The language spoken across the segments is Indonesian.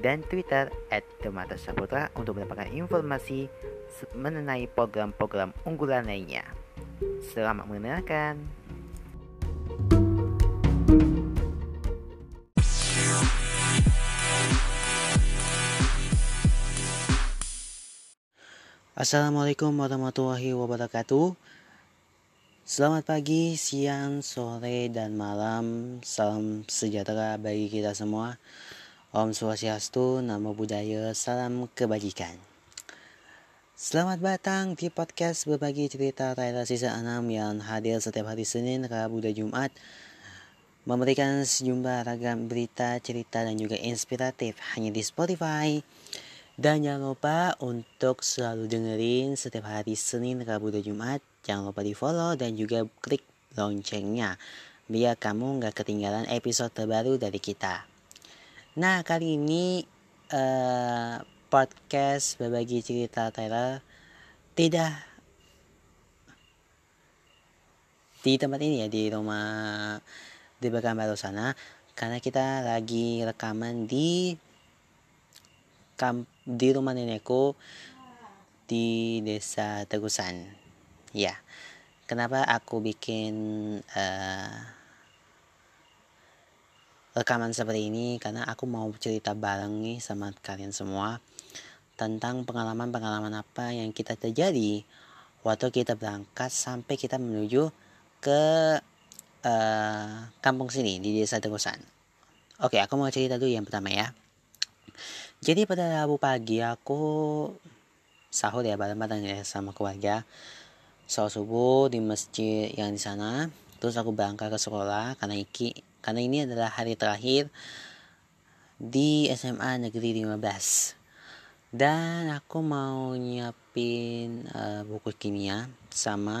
dan Twitter at Demata Saputra untuk mendapatkan informasi mengenai program-program unggulan lainnya. Selamat mendengarkan. Assalamualaikum warahmatullahi wabarakatuh. Selamat pagi, siang, sore, dan malam. Salam sejahtera bagi kita semua. Om Swastiastu, Namo Buddhaya, Salam Kebajikan. Selamat datang di podcast berbagi cerita Thailand Sisa 6 yang hadir setiap hari Senin, Rabu, dan Jumat memberikan sejumlah ragam berita, cerita, dan juga inspiratif hanya di Spotify. Dan jangan lupa untuk selalu dengerin setiap hari Senin, Rabu, dan Jumat. Jangan lupa di follow dan juga klik loncengnya biar kamu nggak ketinggalan episode terbaru dari kita. Nah kali ini uh, podcast berbagi cerita Taylor tidak di tempat ini ya di rumah di baru sana karena kita lagi rekaman di kamp di rumah nenekku di desa Tegusan. Ya kenapa aku bikin uh, rekaman seperti ini karena aku mau cerita bareng nih sama kalian semua tentang pengalaman-pengalaman apa yang kita terjadi waktu kita berangkat sampai kita menuju ke uh, kampung sini di desa Tegusan. Oke, aku mau cerita dulu yang pertama ya. Jadi pada Rabu pagi aku sahur ya bareng-bareng ya sama keluarga. Sholat subuh di masjid yang di sana. Terus aku berangkat ke sekolah karena iki karena ini adalah hari terakhir di SMA Negeri 15 dan aku mau nyiapin uh, buku kimia sama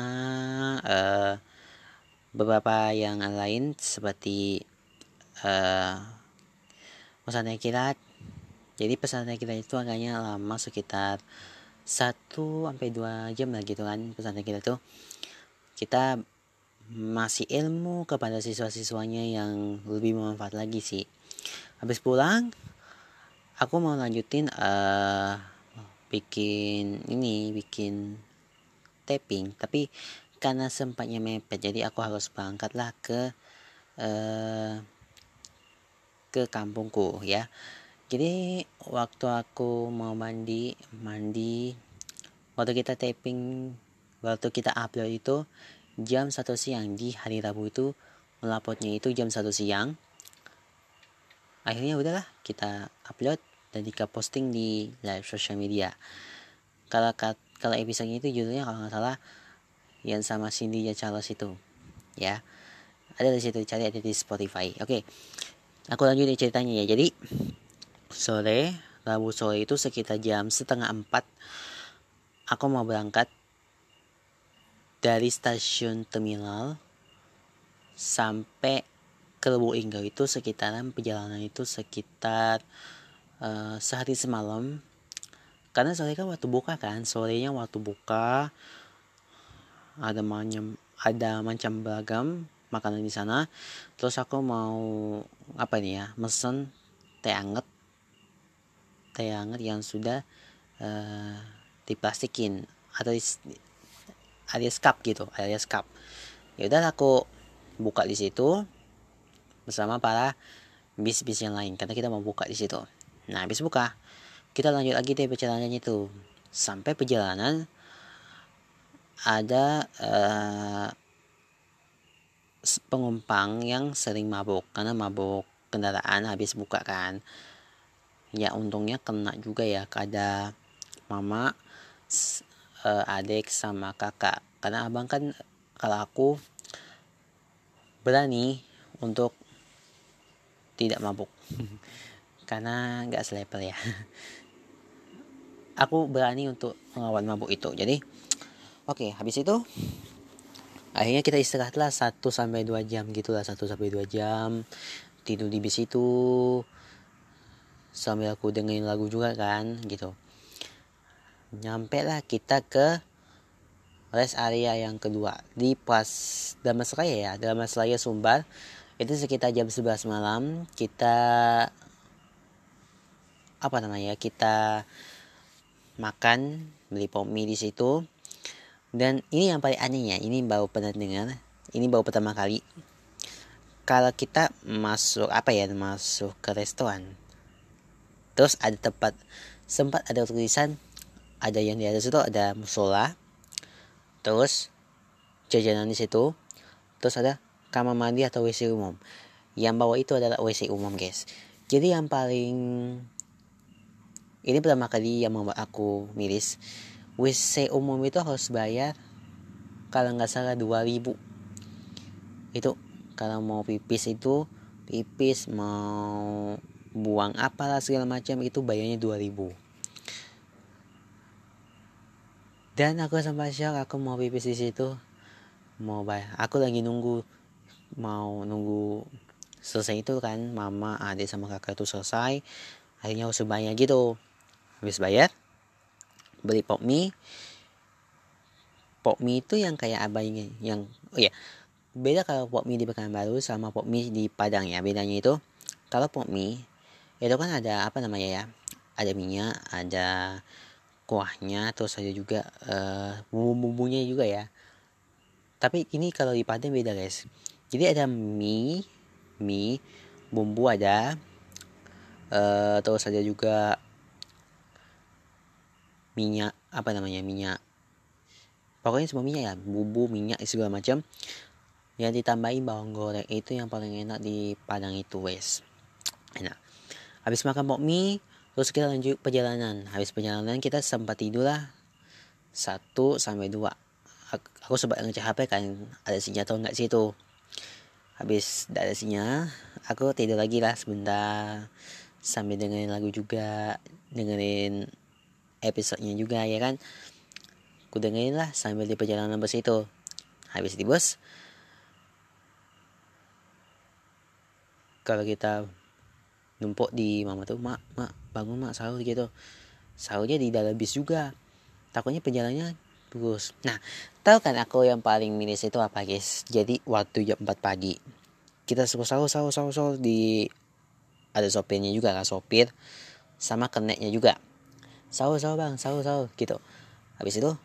uh, beberapa yang lain seperti uh, pesantren kilat. Jadi pesantren kilat itu agaknya lama sekitar 1 sampai 2 jam lah gitu kan pesantren kilat itu. Kita masih ilmu kepada siswa-siswanya yang lebih bermanfaat lagi sih. Habis pulang aku mau lanjutin uh, bikin ini bikin tapping. Tapi karena sempatnya mepet jadi aku harus berangkat lah ke uh, ke kampungku ya. Jadi waktu aku mau mandi mandi waktu kita tapping waktu kita upload itu jam 1 siang di hari Rabu itu melapotnya itu jam 1 siang. Akhirnya udahlah kita upload dan kita posting di live social media. Kalau kalau episode itu judulnya kalau nggak salah yang sama Cindy ya Charles itu ya. Ada di situ cari ada di Spotify. Oke aku lanjut ceritanya ya. Jadi sore Rabu sore itu sekitar jam setengah empat aku mau berangkat dari stasiun terminal sampai ke Lubuk Linggau itu sekitaran perjalanan itu sekitar uh, sehari semalam. Karena sore kan waktu buka kan sorenya waktu buka ada macam ada macam beragam makanan di sana. Terus aku mau apa nih ya mesen teh anget teh anget yang sudah uh, diplastikin atau alias cup gitu alias cup. Ya udah aku buka di situ bersama para bis-bis yang lain karena kita mau buka di situ. Nah habis buka kita lanjut lagi deh perjalanannya itu. Sampai perjalanan ada uh, pengumpang yang sering mabuk karena mabuk kendaraan habis buka kan. Ya untungnya kena juga ya ada mama uh, adik sama kakak. Karena abang kan kalau aku berani untuk tidak mabuk. Karena nggak selevel ya. Aku berani untuk melawan mabuk itu. Jadi oke okay, habis itu akhirnya kita istirahatlah 1 sampai 2 jam gitulah 1 sampai 2 jam tidur di bis itu sambil aku dengerin lagu juga kan gitu nyampe lah kita ke rest area yang kedua. Di pas Damasraya ya Damasraya Sumbar. Itu sekitar jam 11 malam. Kita apa namanya kita makan beli pomi di situ. Dan ini yang paling anehnya ini baru pernah dengar. Ini baru pertama kali. Kalau kita masuk apa ya masuk ke restoran. Terus ada tempat sempat ada tulisan ada yang di atas itu ada musola terus jajanan di situ terus ada kamar mandi atau WC umum. Yang bawah itu adalah WC umum, guys. Jadi yang paling ini pertama kali yang membuat aku miris. WC umum itu harus bayar kalau nggak salah 2000 itu kalau mau pipis itu pipis mau buang apalah segala macam itu bayarnya 2000 dan aku sampai shock aku mau pipis di situ. Mau bayar aku lagi nunggu mau nunggu selesai itu kan mama adik sama kakak itu selesai. Akhirnya harus bayar gitu. Habis bayar beli pop mie. Pop mie itu yang kayak abangnya yang oh ya beda kalau pop mie di Pekanbaru sama pop mie di Padang ya bedanya itu. Kalau pop mie itu kan ada apa namanya ya? Ada minyak ada kuahnya terus ada juga uh, bumbu-bumbunya juga ya. Tapi ini kalau di Padang beda guys. Jadi ada mie mie bumbu ada uh, terus ada juga minyak apa namanya minyak. Pokoknya semua minyak ya bumbu minyak segala macam. Yang ditambahin bawang goreng itu yang paling enak di Padang itu wes enak. Habis makan mie terus kita lanjut perjalanan. Habis perjalanan kita sempat tidur lah satu sampai dua. Aku sempat ngecek HP kan ada sinyal atau enggak sih itu habis dari sinyal aku tidur lagi lah sebentar. Sambil dengerin lagu juga dengerin episodenya juga ya kan? Aku dengerin lah sambil di perjalanan bus itu. Habis di bus kalau kita numpuk di mama tuh mak mak bangun mak sahur gitu. Sahurnya di dalam bis juga. Takutnya perjalanannya terus. Nah tahu kan aku yang paling miris itu apa guys? Jadi waktu jam 4 pagi. Kita suka sahur sahur sahur sahur di ada sopirnya juga kan sopir. Sama keneknya juga. Sahur sahur bang sahur sahur gitu. Habis itu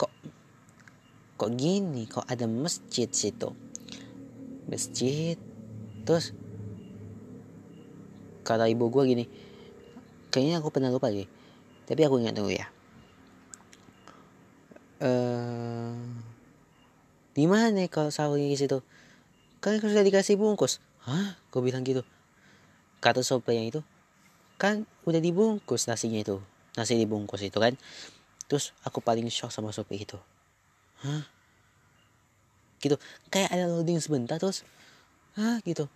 kok kok gini? Kok ada masjid situ? Masjid terus kata ibu gue gini kayaknya aku pernah lupa deh tapi aku ingat dulu ya. Uh, di mana kalau sahurnya di situ? Kan sudah dikasih bungkus. Hah? Kau bilang gitu. Kata sopirnya itu kan udah dibungkus nasinya itu nasi dibungkus itu kan? Terus aku paling shock sama sopir itu. Hah? Gitu. Kayak ada loading sebentar terus hah? Gitu.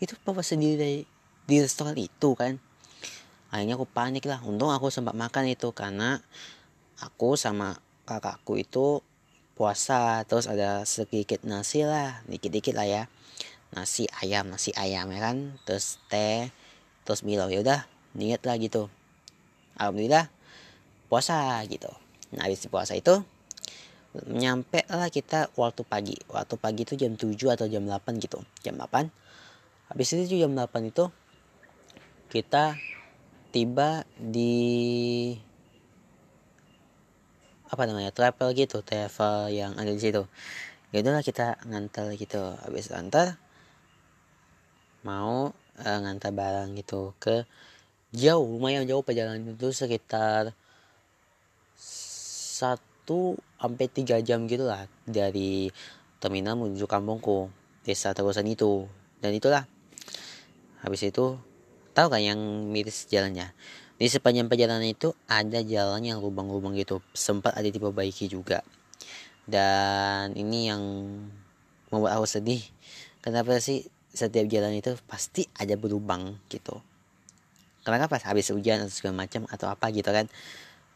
Itu papa sendiri dari di restoran itu kan. Akhirnya aku panik lah. Untung aku sempat makan itu karena aku sama kakakku itu puasa. Terus ada sedikit nasi lah. Dikit-dikit lah ya. Nasi ayam nasi ayam ya kan. Terus teh terus milo ya udah niat lah gitu. Alhamdulillah puasa gitu. Nah habis puasa itu nyampe lah kita waktu pagi. Waktu pagi itu jam 7 atau jam 8 gitu. Jam 8 habis itu jam 8 itu kita tiba di apa namanya travel gitu travel yang ada di situ. Ya udahlah kita ngantar gitu. Habis ngantar mau uh, ngantar barang gitu ke jauh lumayan jauh perjalanan itu sekitar satu sampai tiga jam gitu lah dari terminal menuju kampungku desa terusan itu. Dan itulah habis itu tahu kan yang miris jalannya? Di sepanjang perjalanan itu ada jalan yang lubang-lubang gitu. Sempat ada diperbaiki juga. Dan ini yang membuat aku sedih. Kenapa sih setiap jalan itu pasti ada berlubang gitu? Karena pas habis hujan atau segala macam atau apa gitu kan?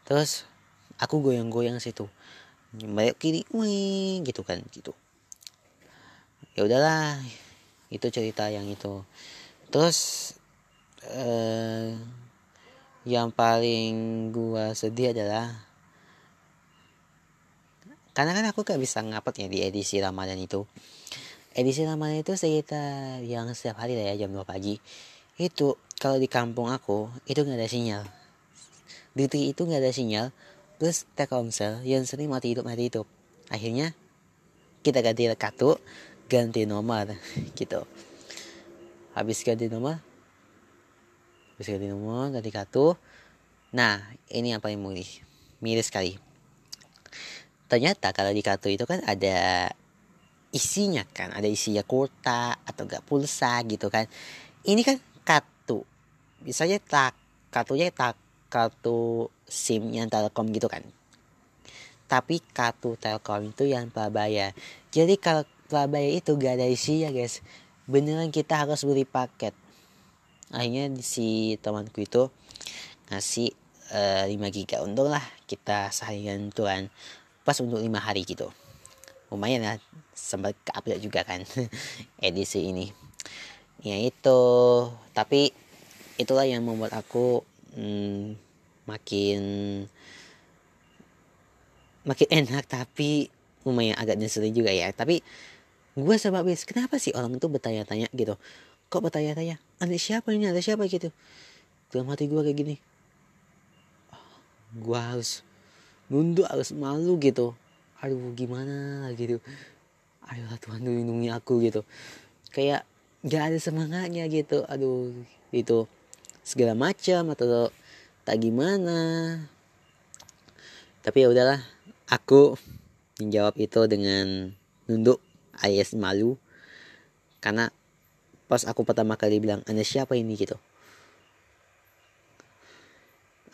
Terus aku goyang-goyang situ. Balik kiri wih gitu kan gitu. Ya udahlah itu cerita yang itu. Terus eh, yang paling gua sedih adalah karena kan aku gak bisa ngupload ya di edisi Ramadan itu. Edisi Ramadan itu sekitar yang setiap hari lah ya jam 2 pagi. Itu kalau di kampung aku itu nggak ada sinyal. Di itu nggak ada sinyal terus Telkomsel yang sering mati hidup mati hidup. Akhirnya kita ganti kartu ganti nomor gitu. Habis ganti nomor nomor ganti kartu nah ini yang paling miris miris sekali ternyata kalau di kartu itu kan ada isinya kan ada isinya kuota atau enggak pulsa gitu kan ini kan kartu misalnya tak kartunya tak kartu SIM yang Telkom gitu kan. Tapi kartu Telkom itu yang Prabaya. Jadi kalau Prabaya itu gak ada isinya guys. Beneran kita harus beli paket. Akhirnya si temanku itu ngasih uh, 5 giga. Untung lah kita seharian tuan pas untuk 5 hari gitu. Lumayan lah sempat ke update juga kan edisi ini. Ya itu. Tapi itulah yang membuat aku hmm, makin makin enak. Tapi lumayan agak nyeselin juga ya. Tapi gue sebab kenapa sih orang itu bertanya-tanya gitu? Kok bertanya-tanya ada siapa ini? Ada siapa gitu? Dalam hati gue kayak gini. Gue harus nunduk harus malu gitu. Aduh gimana gitu? Aduh Tuhan lindungi aku gitu. Kayak gak ada semangatnya gitu. Aduh itu segala macam atau tak gimana. Tapi ya udahlah aku menjawab itu dengan nunduk alias malu. Karena pas aku pertama kali bilang anda siapa ini? gitu.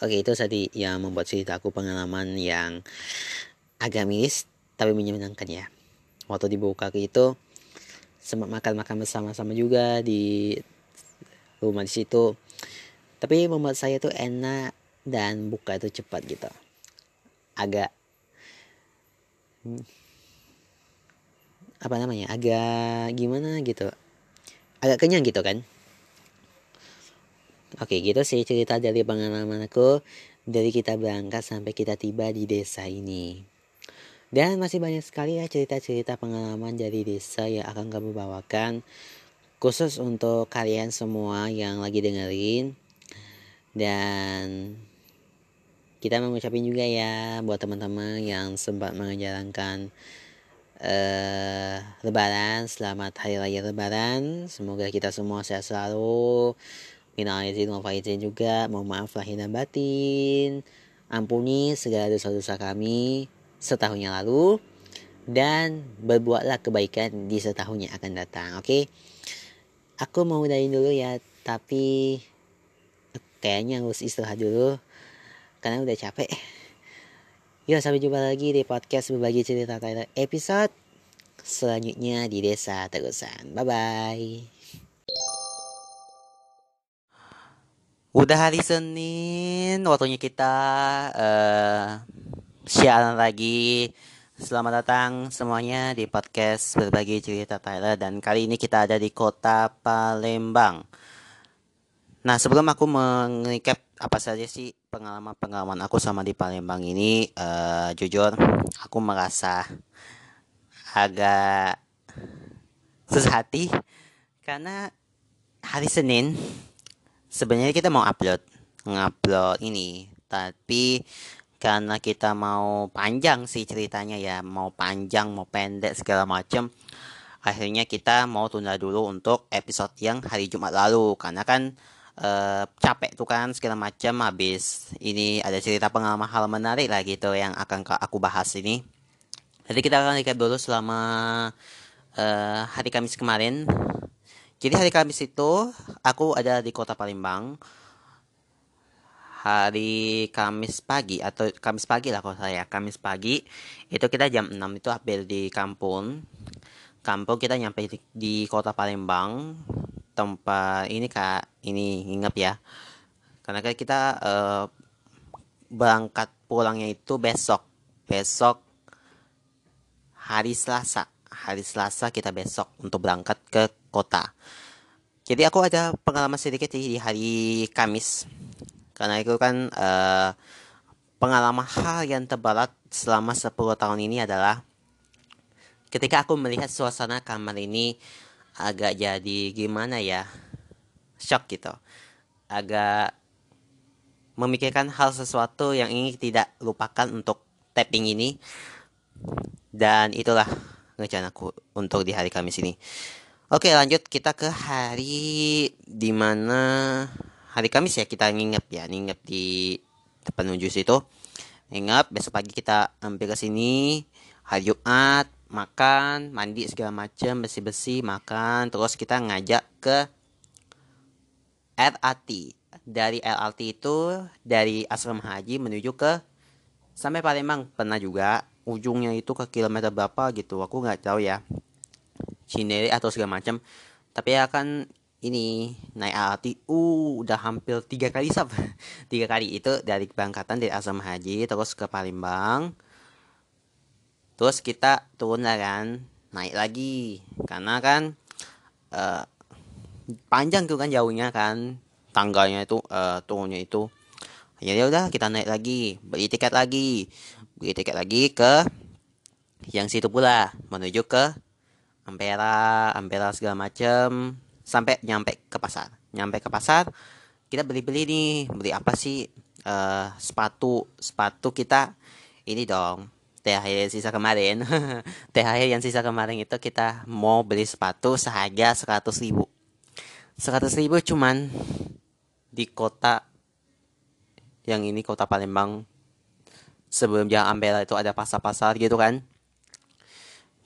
Oke itu tadi yang membuat cerita aku pengalaman yang agak miris tapi menyenangkan ya. Waktu dibuka itu sempat makan-makan bersama-sama juga di rumah di situ. Tapi membuat saya tuh enak dan buka itu cepat gitu. Agak hmm, apa namanya agak gimana gitu agak kenyang gitu kan? Oke gitu sih cerita dari pengalaman aku dari kita berangkat sampai kita tiba di desa ini. Dan masih banyak sekali ya cerita-cerita pengalaman dari desa yang akan kami bawakan khusus untuk kalian semua yang lagi dengerin. Dan kita mengucapin juga ya buat teman-teman yang sempat menjalankan uh, lebaran selamat hari raya lebaran. Semoga kita semua sehat selalu. Minal izin wal faizin juga. Mohon maaf lahir dan batin. Ampuni segala dosa-dosa kami setahun yang lalu. Dan berbuatlah kebaikan di setahun yang akan datang oke? Okay? aku mau dari dulu ya tapi kayaknya harus istirahat dulu. Karena udah capek. Yuk sampai jumpa lagi di podcast berbagi cerita Thailand episode selanjutnya di desa terusan. Bye bye. Udah hari Senin, waktunya kita uh, siaran lagi. Selamat datang semuanya di podcast berbagi cerita Thailand dan kali ini kita ada di kota Palembang. Nah, sebelum aku mengecap apa saja sih pengalaman-pengalaman aku sama di Palembang ini, uh, jujur aku merasa agak susah hati karena hari Senin sebenarnya kita mau upload, ngupload ini, tapi karena kita mau panjang sih ceritanya ya, mau panjang, mau pendek segala macam, akhirnya kita mau tunda dulu untuk episode yang hari Jumat lalu. Karena kan uh, capek tuh kan segala macam. Habis ini ada cerita pengalaman hal menarik lah gitu yang akan aku bahas ini. Jadi kita akan recap dulu selama uh, hari Kamis kemarin. Jadi hari Kamis itu aku ada di kota Palembang. Hari Kamis pagi atau Kamis pagi lah kalau saya Kamis pagi. Itu kita jam 6 itu hampir di kampung. Kampung kita nyampe di, di kota Palembang tempat ini kak. Ini ingat ya. Karena kan kita uh, berangkat pulangnya itu besok. Besok hari Selasa. Hari Selasa kita besok untuk berangkat ke kota. Jadi aku ada pengalaman sedikit di hari Kamis. Karena itu kan uh, pengalaman hal yang terberat selama 10 tahun ini adalah ketika aku melihat suasana kamar ini agak jadi gimana ya shock gitu. Agak memikirkan hal sesuatu yang ingin tidak lupakan untuk tapping ini. Dan itulah rencanaku untuk di hari Kamis ini. Oke lanjut kita ke hari di mana hari Kamis ya kita nginep ya nginep di depan menuju situ. Nginep besok pagi kita hampir ke sini hari Jumat makan mandi segala macam bersih bersih makan. Terus kita ngajak ke LRT dari LRT itu dari asrama haji menuju ke sampai Palembang. Pernah juga ujungnya itu ke kilometer berapa gitu aku nggak tahu ya. Cinere atau segala macam tapi akan ini naik LRT uh udah hampir tiga kali sab. Tiga kali itu dari keberangkatan dari asrama haji terus ke Palembang terus kita turun lah kan naik lagi. Karena kan uh, panjang tuh kan jauhnya kan tangganya itu uh, turunnya itu. Ya udah kita naik lagi beli tiket lagi. Beli tiket lagi ke yang situ pula menuju ke Ampera Ampera segala macam sampai nyampe ke pasar. Nyampe ke pasar kita beli-beli nih. Beli apa sih? Uh, sepatu sepatu kita ini dong Yang sisa kemarin. THR yang sisa kemarin itu kita mau beli sepatu seharga 100 ribu. 100 ribu cuman di kota yang ini kota Palembang. Sebelum Jalan Ampera itu ada pasar-pasar gitu kan.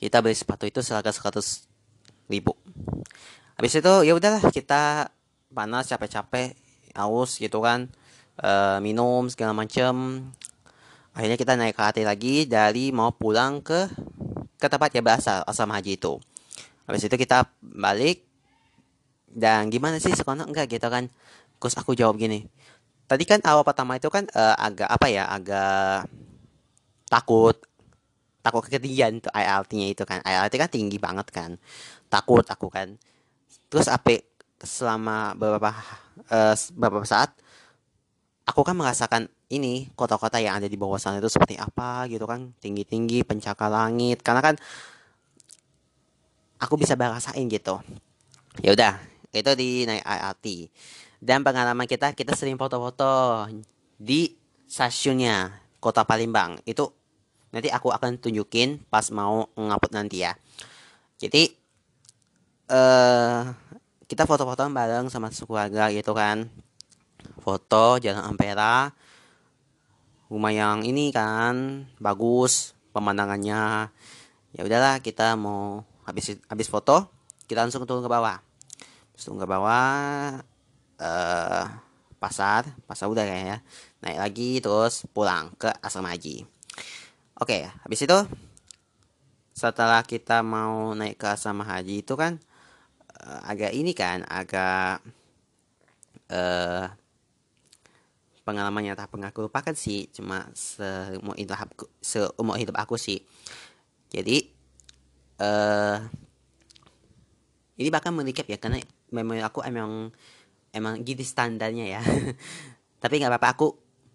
Kita beli sepatu itu seharga 100 ribu. Habis itu ya udahlah kita panas capek-capek aus gitu kan. E, minum segala macam akhirnya kita naik KRT lagi dari mau pulang ke ke tempat ya berasal asal haji itu habis itu kita balik dan gimana sih sekolah enggak gitu kan Terus aku jawab gini. Tadi kan awal pertama itu kan uh, agak apa ya, agak takut. Takut ketinggian tuh ILT-nya itu kan. ILT kan tinggi banget kan. Takut aku kan. Terus apa selama beberapa uh, beberapa saat aku kan merasakan ini kota-kota yang ada di bawah sana itu seperti apa gitu kan tinggi-tinggi pencakar langit karena kan aku bisa berasain gitu ya udah itu di naik IRT dan pengalaman kita, kita sering foto-foto di stasiunnya Kota Palembang. Itu nanti aku akan tunjukin pas mau ngaput nanti ya. Jadi uh, kita foto-foto bareng sama keluarga gitu kan. Foto Jalan Ampera. Rumah yang ini kan bagus pemandangannya. Ya udahlah kita mau habis habis foto kita langsung turun ke bawah. Turun ke bawah uh, pasar pasar udah kayaknya naik lagi terus pulang ke asrama haji oke habis itu setelah kita mau naik ke asrama haji itu kan uh, agak ini kan agak uh, pengalaman nyata pernah aku lupakan sih cuma seumur hidup aku, seumur hidup aku sih. Jadi uh, ini bahkan menikap ya karena memang aku emang emang gitu standarnya ya. Tapi nggak apa-apa aku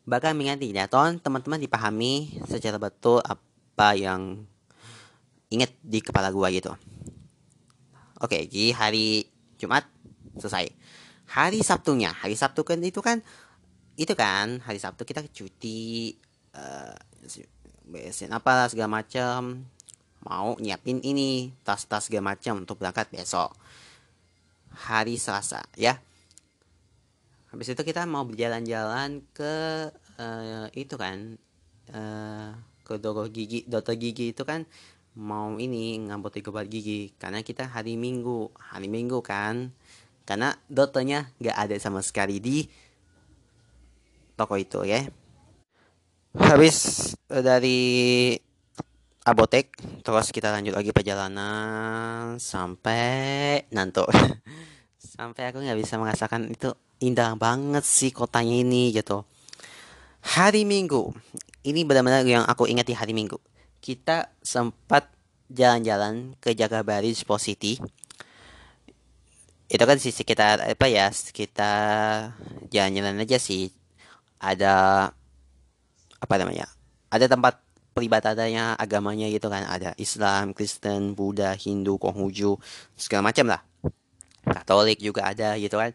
bakal mengingatkan ya. Ton teman-teman dipahami secara betul apa yang ingat di kepala gua gitu. Oke jadi hari Jumat selesai. Hari Sabtunya hari Sabtu kan itu kan itu kan hari Sabtu kita cuti uh, beresin apa segala macam mau nyiapin ini tas-tas segala macam untuk berangkat besok. Hari Selasa ya. Habis itu kita mau berjalan-jalan ke uh, itu kan uh, ke dokter gigi dokter gigi itu kan mau ini ngambut obat gigi. Karena kita hari minggu hari minggu kan. Karena dokternya nggak ada sama sekali di toko itu ya. Habis uh, dari apotek terus kita lanjut lagi perjalanan sampai nanto. Sampai aku nggak bisa merasakan itu indah banget sih kotanya ini gitu. Hari minggu. Ini benar-benar yang aku ingat di hari minggu. Kita sempat jalan-jalan ke Jagabari Sport City. Itu kan sisi kita apa ya kita jalan-jalan aja sih ada apa namanya ada tempat peribadatannya agamanya gitu kan. Ada Islam Kristen Buddha Hindu Konghucu segala macam lah. Katolik juga ada gitu kan.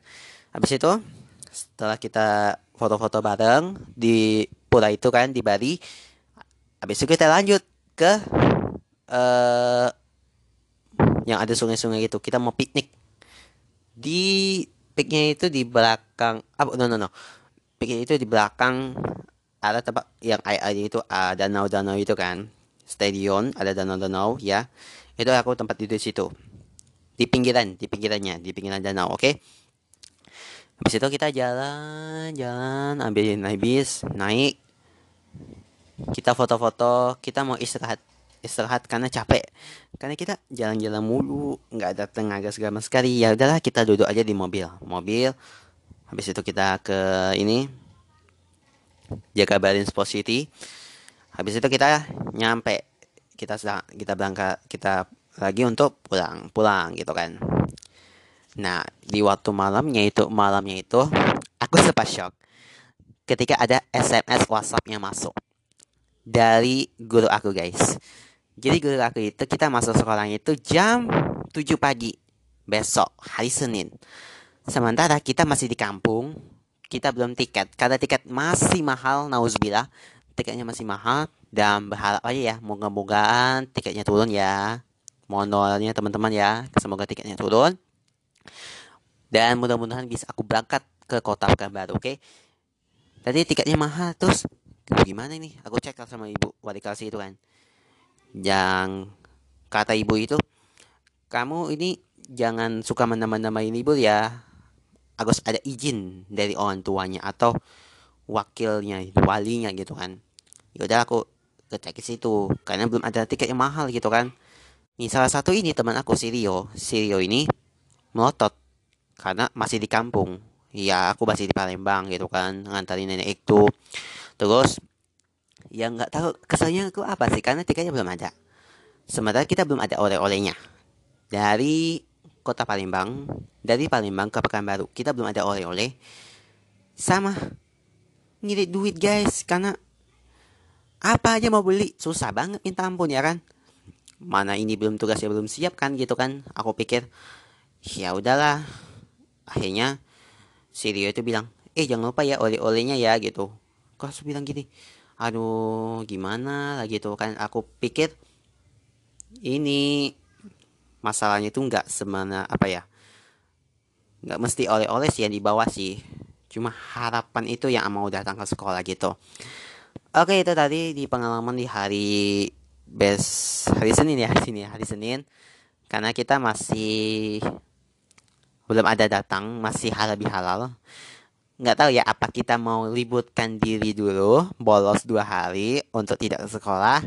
Habis itu setelah kita foto-foto bareng di pura itu kan di Bali habis itu kita lanjut ke uh, yang ada sungai-sungai gitu kita mau piknik. Di piknya itu di belakang ah no no no piknik itu di belakang ada tempat yang air air itu uh, danau-danau itu kan. Stadion ada danau-danau ya. Itu aku tempat di situ. Di pinggiran di pinggirannya di pinggiran danau oke? Okay? habis itu kita jalan jalan ambil naik bis naik. Kita foto-foto kita mau istirahat istirahat karena capek. Karena kita jalan-jalan mulu nggak ada tenaga segala sekali. Ya udahlah kita duduk aja di mobil. Mobil habis itu kita ke ini jaga Sport City habis itu kita nyampe kita kita berangkat kita lagi untuk pulang pulang gitu kan nah di waktu malamnya itu malamnya itu aku sempat shock ketika ada SMS WhatsAppnya masuk dari guru aku guys. Jadi guru aku itu kita masuk sekolahnya itu jam 7 pagi besok hari Senin. Sementara kita masih di kampung, kita belum tiket. Karena tiket masih mahal, nauzubillah. Tiketnya masih mahal dan berharap aja ya, moga-mogaan tiketnya turun ya. Mohon doanya teman-teman ya, semoga tiketnya turun. Dan mudah-mudahan bisa aku berangkat ke kota Pekanbaru, oke? Okay? Tadi tiketnya mahal, terus gimana ini aku cek sama ibu wali kelas itu kan yang kata ibu itu kamu ini jangan suka menambah-nambahin ibu ya harus ada izin dari orang tuanya atau wakilnya walinya gitu kan. Yaudah aku ke situ karena belum ada tiket yang mahal gitu kan. Nih salah satu ini teman aku Sirio Sirio ini melotot karena masih di kampung. Ya aku masih di Palembang gitu kan ngantarin nenek itu. Terus yang nggak tahu kesannya aku apa sih? Karena tiketnya belum ada. Sementara kita belum ada oleh-olehnya. Dari kota Palembang dari Palembang ke Pekanbaru kita belum ada oleh-oleh. Sama ngirit duit guys karena apa aja mau beli? Susah banget minta ampun ya kan? Mana ini belum tugasnya belum siap kan gitu kan? Aku pikir ya udahlah. Akhirnya si Rio itu bilang eh jangan lupa ya oleh-olehnya ya gitu. Kok aku bilang gini aduh gimana? Lagi tuh kan. Aku pikir ini masalahnya itu nggak semana apa ya nggak mesti oleh-oleh sih yang dibawa sih. Cuma harapan itu yang mau datang ke sekolah gitu. Oke itu tadi di pengalaman di hari best hari Senin ya hari Senin hari Senin. Karena kita masih belum ada datang masih halal bihalal nggak tahu ya apa kita mau libutkan diri dulu bolos dua hari untuk tidak ke sekolah?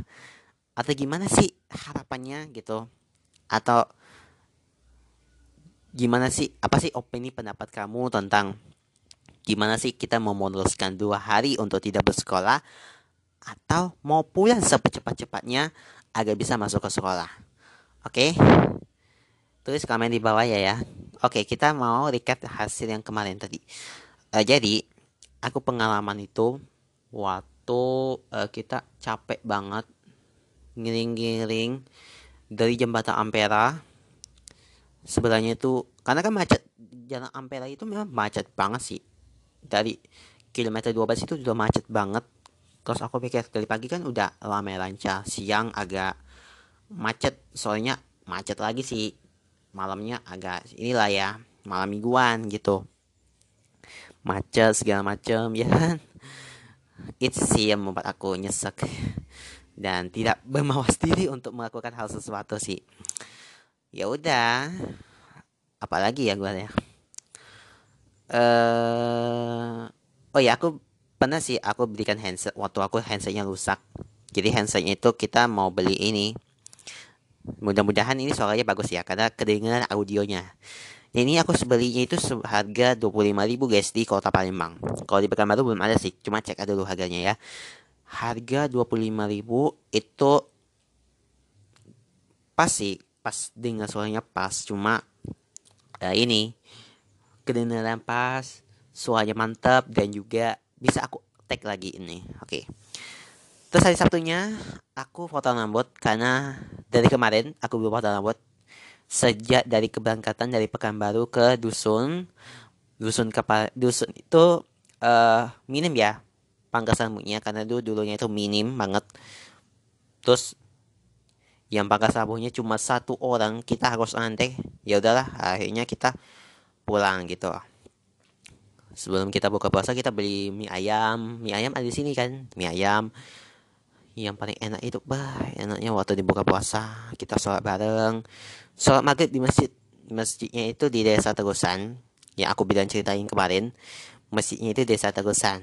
Atau gimana sih harapannya gitu? Atau gimana sih apa sih opini pendapat kamu tentang gimana sih kita mau memuluskan dua hari untuk tidak bersekolah atau mau pulang secepat-cepatnya agar bisa masuk ke sekolah? Oke? Okay? tulis komen di bawah ya ya. Oke okay, kita mau recap hasil yang kemarin tadi. Uh, jadi aku pengalaman itu waktu uh, kita capek banget ngiring-ngiring dari jembatan Ampera sebenarnya itu karena kan macet jalan Ampera itu memang macet banget sih. Dari kilometer 12 itu sudah macet banget. Terus aku pikir dari pagi kan udah ramai lancar siang agak macet soalnya macet lagi sih. Malamnya agak inilah ya malam mingguan gitu. Macet segala macam ya kan? Itu sih yang membuat aku nyesek dan tidak bermawas diri untuk melakukan hal sesuatu sih ya udah. Apalagi ya gue ya? Uh, oh ya aku pernah sih aku belikan handset waktu aku handsetnya rusak. Jadi handsetnya itu kita mau beli ini. Mudah-mudahan ini suaranya bagus ya karena kedengaran audionya. Ini aku sebelinya itu harga 25.000 guys di kota Palembang. Kalau di Pekanbaru belum ada sih, cuma cek dulu harganya ya. Harga 25.000 itu pas sih, pas dengan suaranya pas, cuma uh, ini kedengaran pas, suaranya mantap dan juga bisa aku tag lagi ini. Oke. Okay. Terus hari Sabtunya aku foto rambut karena dari kemarin aku belum foto rambut sejak dari keberangkatan dari Pekanbaru ke dusun dusun ke dusun itu uh, minim ya pangkas rambutnya karena dulu dulunya itu minim banget terus yang pangkas rambutnya cuma satu orang kita harus antri ya udahlah akhirnya kita pulang gitu. Sebelum kita buka puasa kita beli mie ayam. Mie ayam ada di sini kan? Mie ayam. Yang paling enak itu bah enaknya waktu dibuka puasa kita sholat bareng. Sholat maghrib di masjid masjidnya itu di desa Tegusan yang aku bilang ceritain kemarin. Masjidnya itu desa Tegusan.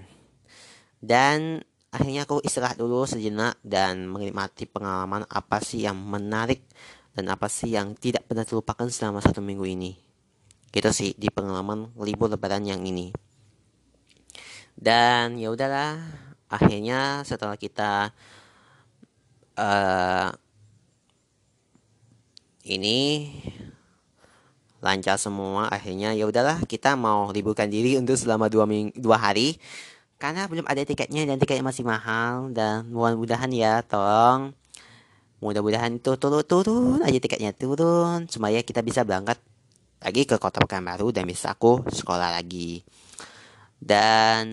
Dan akhirnya aku istirahat dulu sejenak dan menikmati pengalaman apa sih yang menarik dan apa sih yang tidak pernah terlupakan selama satu minggu ini. Gitu sih di pengalaman libur lebaran yang ini. Dan ya udahlah akhirnya setelah kita uh, ini lancar semua akhirnya ya udahlah kita mau liburkan diri untuk selama dua ming dua hari karena belum ada tiketnya dan tiketnya masih mahal. Dan mudah-mudahan ya tolong. Mudah-mudahan itu turun-turun aja tiketnya turun. Supaya kita bisa berangkat lagi ke kota Pekanbaru dan bisa aku sekolah lagi. Dan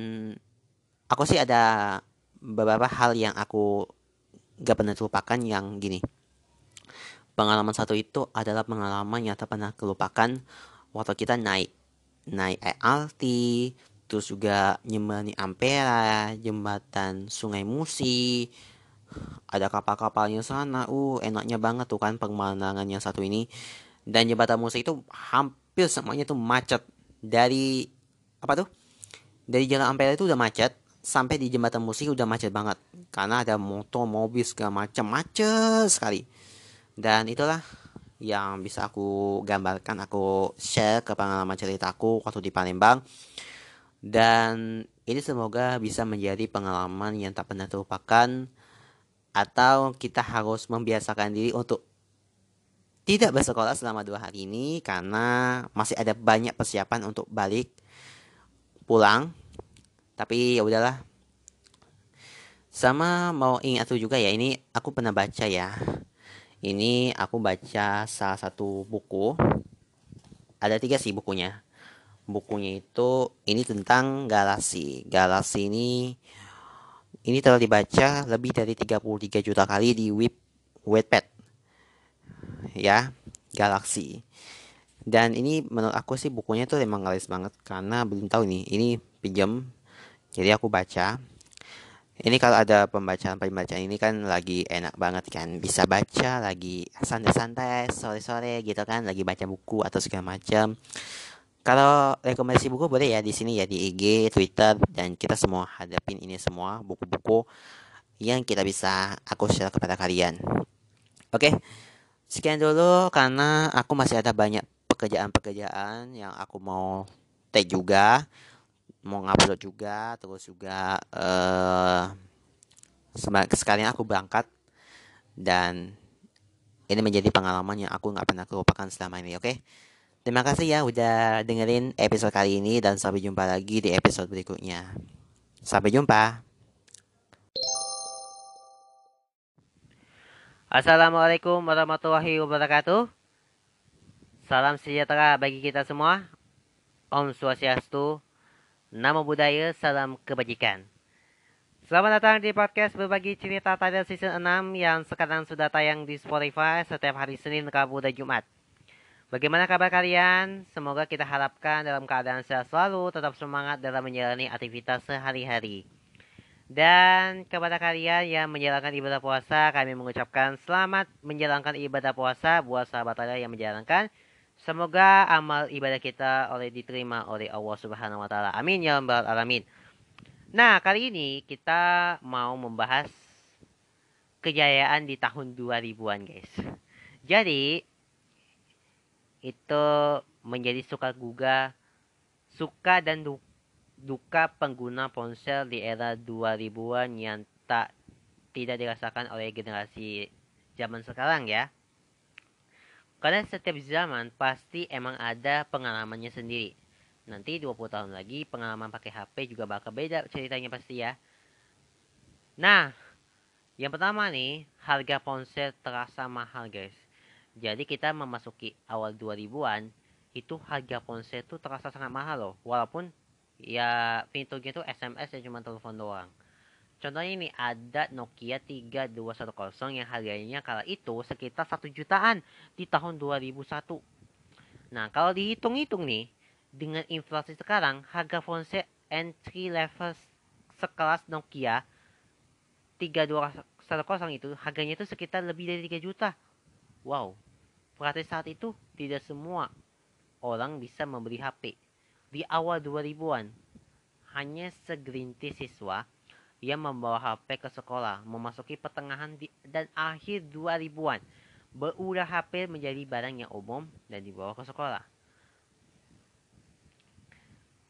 aku sih ada beberapa hal yang aku gak pernah terlupakan yang gini. Pengalaman satu itu adalah pengalaman yang tak pernah kelupakan waktu kita naik naik LRT, terus juga nyemani Ampera, jembatan Sungai Musi, ada kapal-kapalnya sana, uh enaknya banget tuh kan pemandangan yang satu ini. Dan jembatan Musi itu hampir semuanya tuh macet. Dari apa tuh? Dari jalan Ampera itu udah macet, sampai di jembatan Musi udah macet banget. Karena ada motor, mobil segala macam macet sekali. Dan itulah yang bisa aku gambarkan aku share ke pengalaman ceritaku waktu di Palembang dan ini semoga bisa menjadi pengalaman yang tak pernah terlupakan atau kita harus membiasakan diri untuk tidak bersekolah selama dua hari ini karena masih ada banyak persiapan untuk balik pulang. Tapi ya udahlah. Sama mau ingat tuh juga ya ini aku pernah baca ya. Ini aku baca salah satu buku. Ada tiga sih bukunya bukunya itu ini tentang galaksi galaksi ini ini telah dibaca lebih dari 33 juta kali di web Wattpad ya galaksi dan ini menurut aku sih bukunya tuh emang galis banget karena belum tahu nih ini pinjam jadi aku baca. Ini kalau ada pembacaan-pembacaan ini kan lagi enak banget kan bisa baca lagi santai-santai sore-sore gitu kan lagi baca buku atau segala macam kalau rekomendasi buku boleh ya di sini ya di IG Twitter dan kita semua hadapin ini semua buku-buku yang kita bisa aku share kepada kalian oke sekian dulu karena aku masih ada banyak pekerjaan-pekerjaan yang aku mau take juga mau ngupload juga terus juga uh, sekalian aku berangkat dan ini menjadi pengalaman yang aku nggak pernah kelupakan selama ini oke okay? Terima kasih ya udah dengerin episode kali ini dan sampai jumpa lagi di episode berikutnya sampai jumpa Assalamualaikum warahmatullahi wabarakatuh Salam sejahtera bagi kita semua Om Swastiastu Nama budaya, salam kebajikan. Selamat datang di podcast berbagi cerita Tidal Season 6 yang sekarang sudah tayang di Spotify setiap hari Senin, Rabu, dan Jumat. Bagaimana kabar kalian? Semoga kita harapkan dalam keadaan sehat selalu, tetap semangat dalam menjalani aktivitas sehari-hari. Dan kepada kalian yang menjalankan ibadah puasa, kami mengucapkan selamat menjalankan ibadah puasa buat sahabat Tidal yang menjalankan. Semoga amal ibadah kita oleh diterima oleh Allah Subhanahu wa taala. Amin ya rabbal alamin. Nah, kali ini kita mau membahas kejayaan di tahun 2000-an, guys. Jadi itu menjadi suka guga suka dan duka pengguna ponsel di era 2000-an yang tak tidak dirasakan oleh generasi zaman sekarang ya. Karena setiap zaman pasti emang ada pengalamannya sendiri. Nanti 20 tahun lagi pengalaman pakai HP juga bakal beda ceritanya pasti ya. Nah, yang pertama nih, harga ponsel terasa mahal guys. Jadi kita memasuki awal 2000-an, itu harga ponsel itu terasa sangat mahal loh. Walaupun ya fiturnya itu SMS ya cuma telepon doang. Contohnya ini ada Nokia 3210 yang harganya kala itu sekitar 1 jutaan di tahun 2001. Nah, kalau dihitung-hitung nih, dengan inflasi sekarang, harga ponsel entry level sekelas Nokia 3210 itu harganya itu sekitar lebih dari 3 juta. Wow. Berarti saat itu tidak semua orang bisa membeli HP. Di awal 2000-an, hanya segelintir siswa ia membawa HP ke sekolah, memasuki pertengahan di, dan akhir 2000-an. Berulah HP menjadi barang yang umum dan dibawa ke sekolah.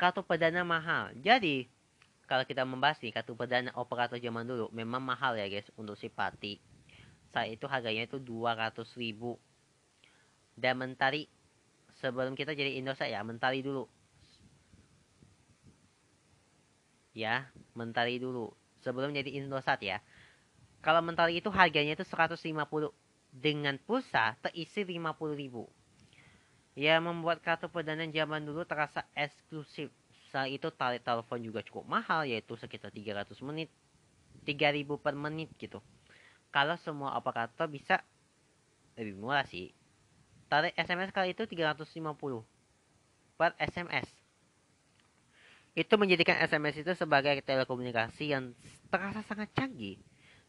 Kartu perdana mahal. Jadi, kalau kita membahas nih, kartu perdana operator zaman dulu memang mahal ya guys untuk si Pati. Saat itu harganya itu 200 ribu. Dan Mentari, sebelum kita jadi Indosat ya, Mentari dulu. Ya, Mentari dulu sebelum jadi Indosat ya. Kalau mentari itu harganya itu 150 dengan pulsa terisi 50 ribu. Ya membuat kartu perdana zaman dulu terasa eksklusif. Saat itu tarik telepon juga cukup mahal yaitu sekitar 300 menit. 3000 per menit gitu. Kalau semua operator bisa lebih murah sih. Tarik SMS kali itu 350 per SMS itu menjadikan SMS itu sebagai telekomunikasi yang terasa sangat canggih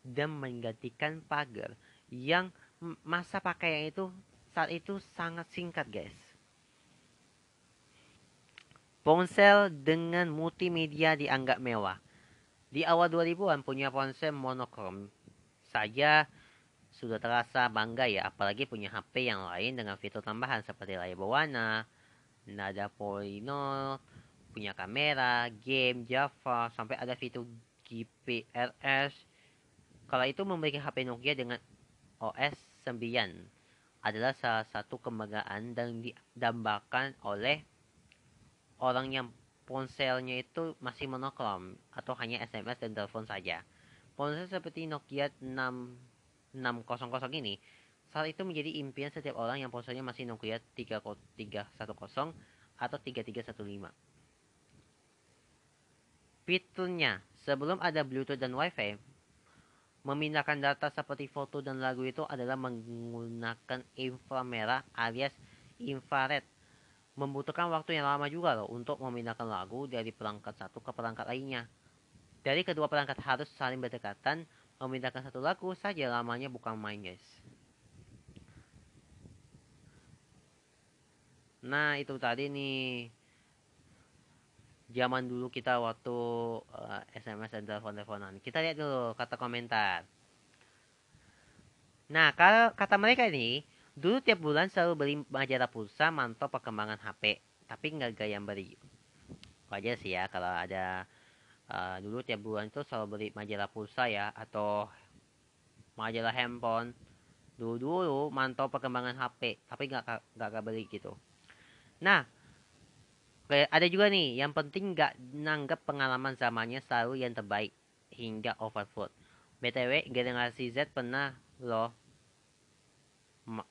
dan menggantikan pagar yang masa pakaian itu saat itu sangat singkat guys. Ponsel dengan multimedia dianggap mewah. Di awal 2000-an punya ponsel monokrom saja sudah terasa bangga ya, apalagi punya HP yang lain dengan fitur tambahan seperti layar berwarna, nada polynomial, punya kamera, game, Java, sampai ada fitur GPRS. Kalau itu memiliki HP Nokia dengan OS 9 adalah salah satu kebanggaan dan didambakan oleh orang yang ponselnya itu masih monokrom atau hanya SMS dan telepon saja. Ponsel seperti Nokia 6600 ini saat itu menjadi impian setiap orang yang ponselnya masih Nokia 3310 atau 3315 fiturnya sebelum ada Bluetooth dan Wi-Fi memindahkan data seperti foto dan lagu itu adalah menggunakan inframerah alias infrared. Membutuhkan waktu yang lama juga loh untuk memindahkan lagu dari perangkat satu ke perangkat lainnya dari kedua perangkat harus saling berdekatan memindahkan satu lagu saja lamanya bukan main guys nah itu tadi nih zaman dulu kita waktu uh, eh, SMS dan telepon-teleponan. Kita lihat dulu kata komentar. Nah, kalau kata mereka ini, dulu tiap bulan selalu beli majalah pulsa mantau perkembangan HP, tapi nggak gaya beli. Wajar sih ya kalau ada uh, dulu tiap bulan itu selalu beli majalah pulsa ya atau majalah handphone. Dulu dulu mantau perkembangan HP, tapi nggak nggak beli gitu. Nah, ada juga nih, yang penting nggak nanggap pengalaman zamannya selalu yang terbaik hingga overflow. BTW, generasi Z pernah loh ma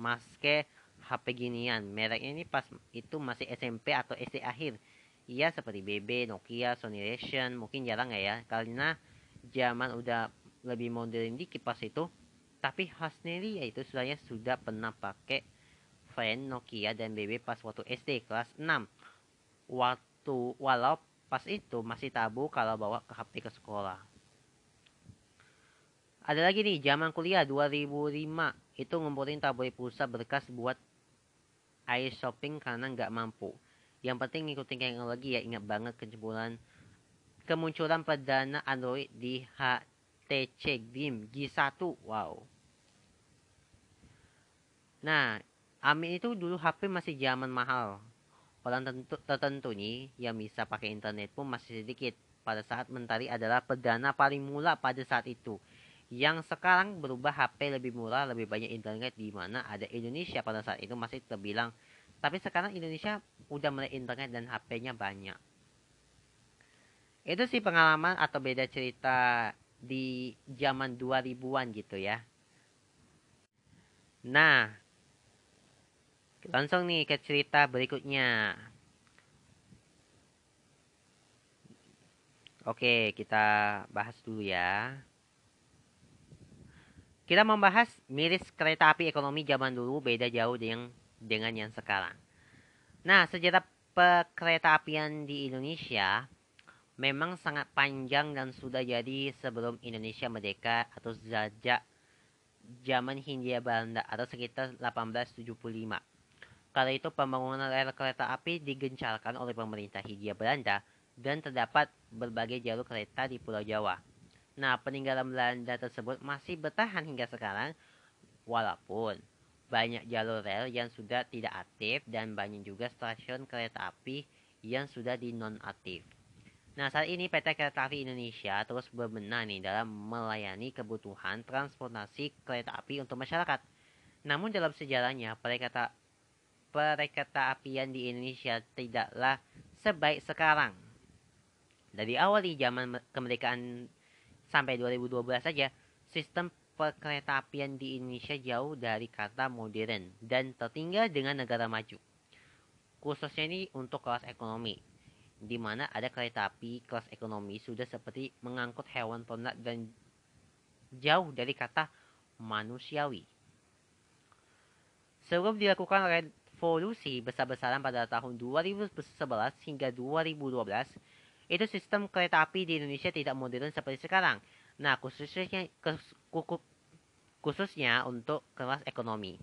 maske HP ginian. Mereknya ini pas itu masih SMP atau SD akhir. Iya seperti BB, Nokia, Sony Ericsson, mungkin jarang ya, karena zaman udah lebih modern dikit pas itu. Tapi Hasneri ya itu sebenarnya sudah pernah pakai fan Nokia dan BB pas waktu SD kelas 6 waktu walau pas itu masih tabu kalau bawa ke HP ke sekolah. Ada lagi nih, zaman kuliah 2005 itu ngumpulin tabloid pulsa berkas buat air shopping karena nggak mampu. Yang penting ngikutin teknologi ya, ingat banget kemunculan kemunculan perdana Android di HTC Dream G1. Wow. Nah, Amin itu dulu HP masih zaman mahal. Orang tentu, tertentu nih yang bisa pakai internet pun masih sedikit. Pada saat Mentari adalah perdana paling mula pada saat itu. Yang sekarang berubah HP lebih murah, lebih banyak internet di mana ada Indonesia pada saat itu masih terbilang. Tapi sekarang Indonesia udah mulai internet dan HP-nya banyak. Itu sih pengalaman atau beda cerita di zaman 2000-an gitu ya. Nah, langsung nih ke cerita berikutnya. Oke, kita bahas dulu ya. Kita membahas miris kereta api ekonomi zaman dulu beda jauh dengan dengan yang sekarang. Nah, sejarah kereta apian di Indonesia memang sangat panjang dan sudah jadi sebelum Indonesia merdeka atau sejak zaman Hindia Belanda atau sekitar 1875. Kala itu pembangunan rel kereta api digencarkan oleh pemerintah Hindia Belanda dan terdapat berbagai jalur kereta di Pulau Jawa. Nah, peninggalan Belanda tersebut masih bertahan hingga sekarang walaupun banyak jalur rel yang sudah tidak aktif dan banyak juga stasiun kereta api yang sudah dinonaktif. Nah, saat ini PT Kereta Api Indonesia terus berbenah nih dalam melayani kebutuhan transportasi kereta api untuk masyarakat. Namun dalam sejarahnya, perkereta perkereta apian di Indonesia tidaklah sebaik sekarang. Dari awal di zaman kemerdekaan sampai 2012 saja, sistem perkereta apian di Indonesia jauh dari kata modern dan tertinggal dengan negara maju. Khususnya ini untuk kelas ekonomi di mana ada kereta api kelas ekonomi sudah seperti mengangkut hewan ternak dan jauh dari kata manusiawi. Sebelum dilakukan revolusi besar-besaran pada tahun 2011 hingga 2012, itu sistem kereta api di Indonesia tidak modern seperti sekarang. Nah, khususnya khususnya untuk kelas ekonomi.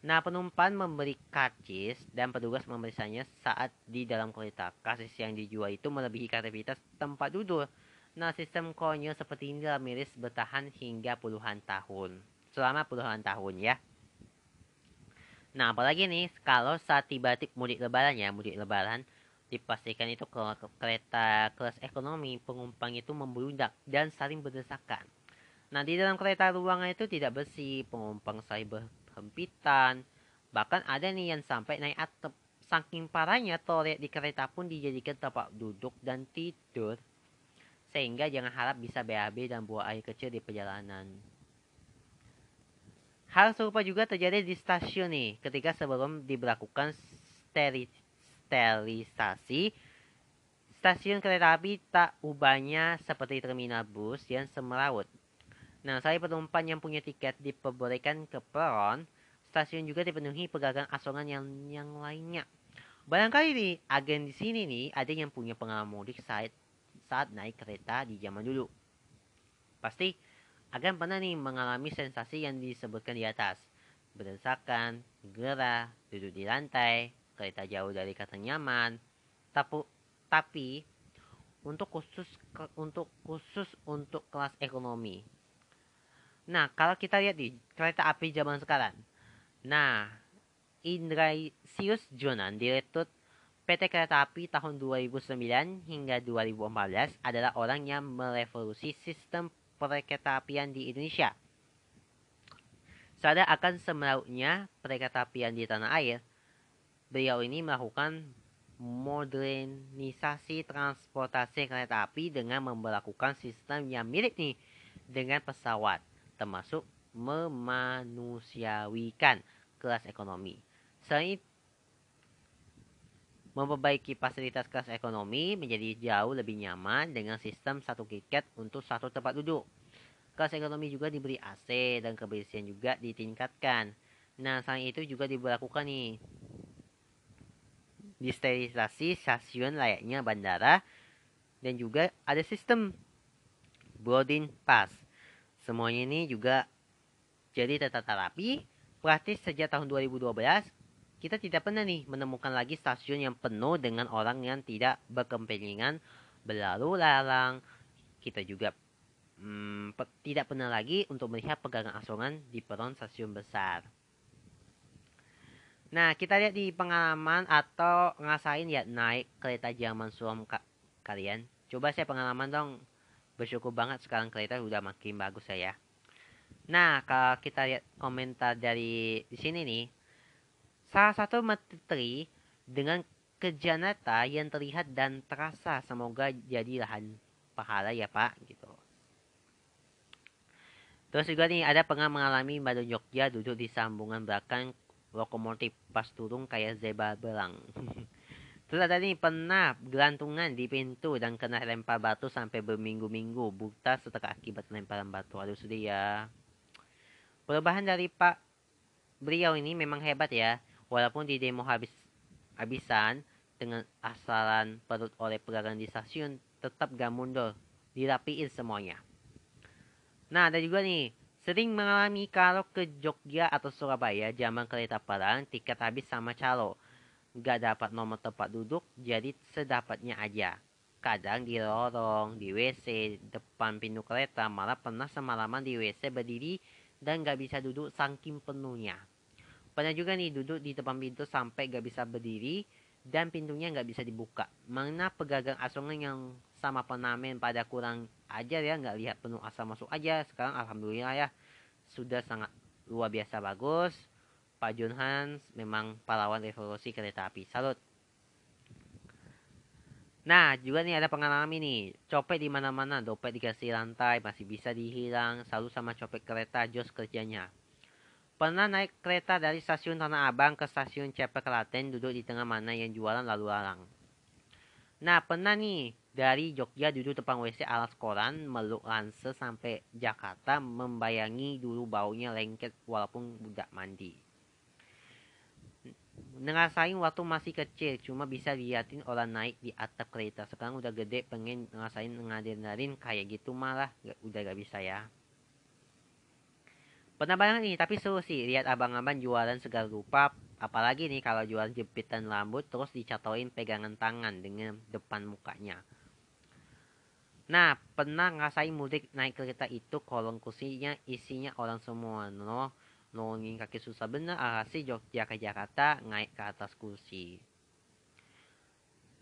Nah, penumpang memberi karcis dan petugas memeriksanya saat di dalam kereta. Karcis yang dijual itu melebihi kreativitas tempat duduk. Nah, sistem konyol seperti ini miris bertahan hingga puluhan tahun. Selama puluhan tahun ya. Nah, apalagi nih, kalau saat tiba tiba mudik lebaran ya, mudik lebaran, dipastikan itu ke kereta kelas ekonomi, penumpang itu membludak dan saling berdesakan. Nah, di dalam kereta ruangan itu tidak bersih, penumpang saling hempitan. Bahkan ada nih yang sampai naik atap. Saking parahnya toilet di kereta pun dijadikan tempat duduk dan tidur. Sehingga jangan harap bisa BAB dan buang air kecil di perjalanan. Hal serupa juga terjadi di stasiun nih. Ketika sebelum diberlakukan steri sterilisasi, stasiun kereta api tak ubahnya seperti terminal bus yang semerawut. Nah, saya penumpang yang punya tiket diperbolehkan ke peron, stasiun juga dipenuhi pedagang asongan yang yang lainnya. Barangkali nih, agen di sini nih ada yang punya pengalaman mudik saat saat naik kereta di zaman dulu. Pasti agen pernah nih mengalami sensasi yang disebutkan di atas. Berdesakan, gerah, duduk di lantai, kereta jauh dari kata nyaman. Tapi, tapi untuk khusus untuk khusus untuk kelas ekonomi Nah, kalau kita lihat di kereta api zaman sekarang. Nah, Indrasius Jonan, Direktur PT Kereta Api tahun 2009 hingga 2014 adalah orang yang merevolusi sistem perkereta apian di Indonesia. Sadar akan semerautnya perkereta apian di tanah air, beliau ini melakukan modernisasi transportasi kereta api dengan memperlakukan sistem yang mirip nih dengan pesawat termasuk memanusiawikan kelas ekonomi. Selain memperbaiki fasilitas kelas ekonomi menjadi jauh lebih nyaman dengan sistem satu tiket untuk satu tempat duduk. Kelas ekonomi juga diberi AC dan kebersihan juga ditingkatkan. Nah, selain itu juga diberlakukan nih disterilisasi stasiun layaknya bandara dan juga ada sistem boarding pass Semuanya ini juga jadi tertata rapi, praktis sejak tahun 2012. Kita tidak pernah nih menemukan lagi stasiun yang penuh dengan orang yang tidak berkempengingan berlalu lalang. Kita juga hmm, tidak pernah lagi untuk melihat pegangan asongan di peron stasiun besar. Nah, kita lihat di pengalaman atau ngasain ya naik kereta zaman suam ka kalian. Coba saya pengalaman dong. Bersyukur banget sekarang kereta udah makin bagus saya. Nah, kalau kita lihat komentar dari di sini nih, salah satu menteri dengan kerja nyata yang terlihat dan terasa semoga jadi lahan pahala ya Pak gitu. Terus juga nih ada pernah mengalami badan Jogja duduk di sambungan belakang lokomotif pas turun kayak zebra belang. Terus ada nih pernah gelantungan di pintu dan kena lempar batu sampai berminggu-minggu buta setelah akibat lemparan batu. Aduh sedih ya. Perubahan dari Pak beliau ini memang hebat ya. Walaupun di demo habis habisan dengan asalan perut oleh pedagang di stasiun tetap gak mundur. Dirapiin semuanya. Nah ada juga nih Sering mengalami kalau ke Jogja atau Surabaya zaman kereta perang tiket habis sama calo. Gak dapat nomor tempat duduk jadi sedapatnya aja. Kadang di lorong, di WC, depan pintu kereta malah pernah semalaman di WC berdiri dan gak bisa duduk saking penuhnya. Pernah juga nih duduk di depan pintu sampai gak bisa berdiri dan pintunya nggak bisa dibuka. Mana pegagang asongan yang sama penamen pada kurang ajar ya nggak lihat penuh asal masuk aja. Sekarang alhamdulillah ya sudah sangat luar biasa bagus. Pak Jun Hans memang pahlawan revolusi kereta api. Salut. Nah, juga nih ada pengalaman ini. Copet di mana-mana, dompet dikasih lantai, masih bisa dihilang. Selalu sama copet kereta, jos kerjanya. Pernah naik kereta dari stasiun Tanah Abang ke stasiun Cepet Klaten duduk di tengah mana yang jualan lalu lalang. Nah pernah nih dari Jogja duduk depan WC alas koran meluk lanse sampai Jakarta membayangi dulu baunya lengket walaupun budak mandi. Ngerasain waktu masih kecil cuma bisa liatin orang naik di atap kereta sekarang udah gede pengen ngerasain ngadarin kayak gitu malah udah gak bisa ya. Pernah banget nih, tapi seru sih lihat abang-abang jualan segala rupa. Apalagi nih kalau jualan jepitan rambut terus dicatoin pegangan tangan dengan depan mukanya. Nah, pernah ngerasain mudik naik kereta itu kolong kursinya isinya orang semua. No, nolongin kaki susah bener alhasil Jogja ke Jakarta naik ke atas kursi.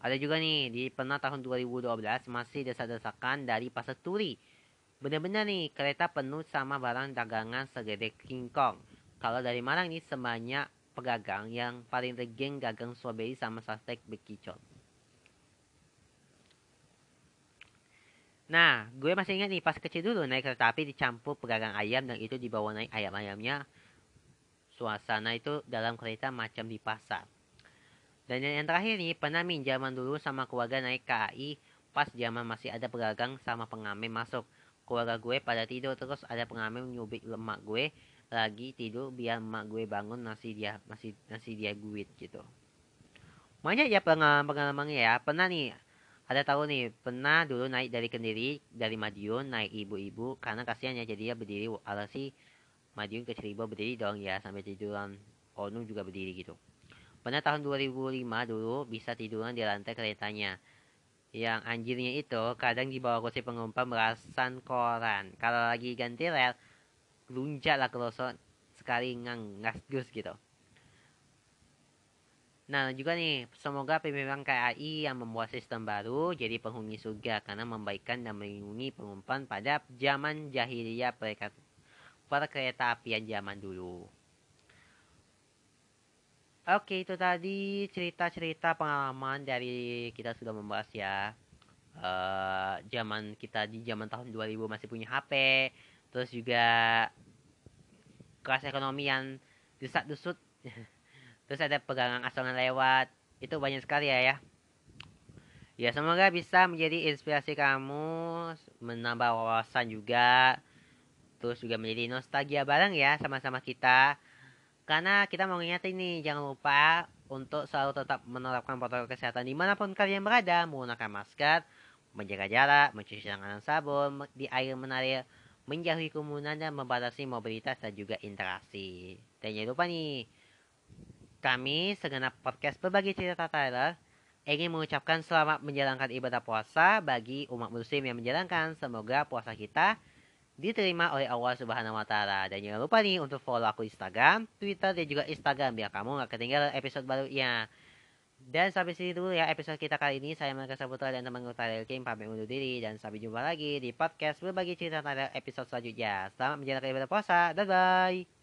Ada juga nih, di pernah tahun 2012 masih desa-desakan dari Pasar Turi Benar-benar nih, kereta penuh sama barang dagangan segede King Kong. Kalau dari Malang nih, sebanyak pedagang yang paling regeng gagang strawberry sama sastek bekicot. Nah, gue masih ingat nih pas kecil dulu naik kereta api dicampur pedagang ayam dan itu dibawa naik ayam-ayamnya. Suasana itu dalam kereta macam di pasar. Dan yang terakhir nih, pernah minjaman dulu sama keluarga naik KAI pas zaman masih ada pedagang sama pengamen masuk keluarga gue pada tidur terus ada pengamen nyubik lemak gue lagi tidur biar emak gue bangun nasi dia masih nasi dia guit gitu banyak ya pengalaman pengalamannya ya pernah nih ada tahu nih pernah dulu naik dari kendiri dari Madiun naik ibu-ibu karena kasihan ya jadi dia berdiri alasi Madiun ke Cirebon berdiri dong ya sampai tiduran Onu juga berdiri gitu pernah tahun 2005 dulu bisa tiduran di lantai keretanya yang anjirnya itu kadang dibawa kursi pengumpan berasan koran. Kalau lagi ganti rel, lunjak lah kerosot sekali ngang ngasgus gitu. Nah juga nih, semoga pimpinan KAI yang membuat sistem baru jadi penghuni surga karena membaikkan dan melindungi pengumpan pada zaman jahiliyah kereta apian zaman dulu. Oke, itu tadi cerita-cerita pengalaman dari kita sudah membahas ya. Uh, zaman kita di zaman tahun 2000 masih punya HP, terus juga kelas ekonomi yang desat-desut. terus ada pegangan asongan lewat. Itu banyak sekali ya ya. Ya, semoga bisa menjadi inspirasi kamu, menambah wawasan juga. Terus juga menjadi nostalgia bareng ya sama-sama kita karena kita mau ngingetin nih, jangan lupa untuk selalu tetap menerapkan protokol kesehatan di mana pun kalian berada, menggunakan masker, menjaga jarak, mencuci tangan sabun, di air mengalir, menjauhi kerumunan dan membatasi mobilitas dan juga interaksi. Dan jangan lupa nih, kami segenap podcast berbagi cerita Tyler ingin mengucapkan selamat menjalankan ibadah puasa bagi umat muslim yang menjalankan. Semoga puasa kita diterima oleh Allah Subhanahu wa taala. Dan jangan lupa nih untuk follow aku Instagram, Twitter dan juga Instagram biar kamu nggak ketinggalan episode barunya. Dan sampai sini dulu ya episode kita kali ini. Saya Marga Saputra dan teman Tyler King pamit undur diri. Dan sampai jumpa lagi di podcast berbagi cerita tentang episode selanjutnya. Selamat menjalankan ibadah puasa. Bye-bye.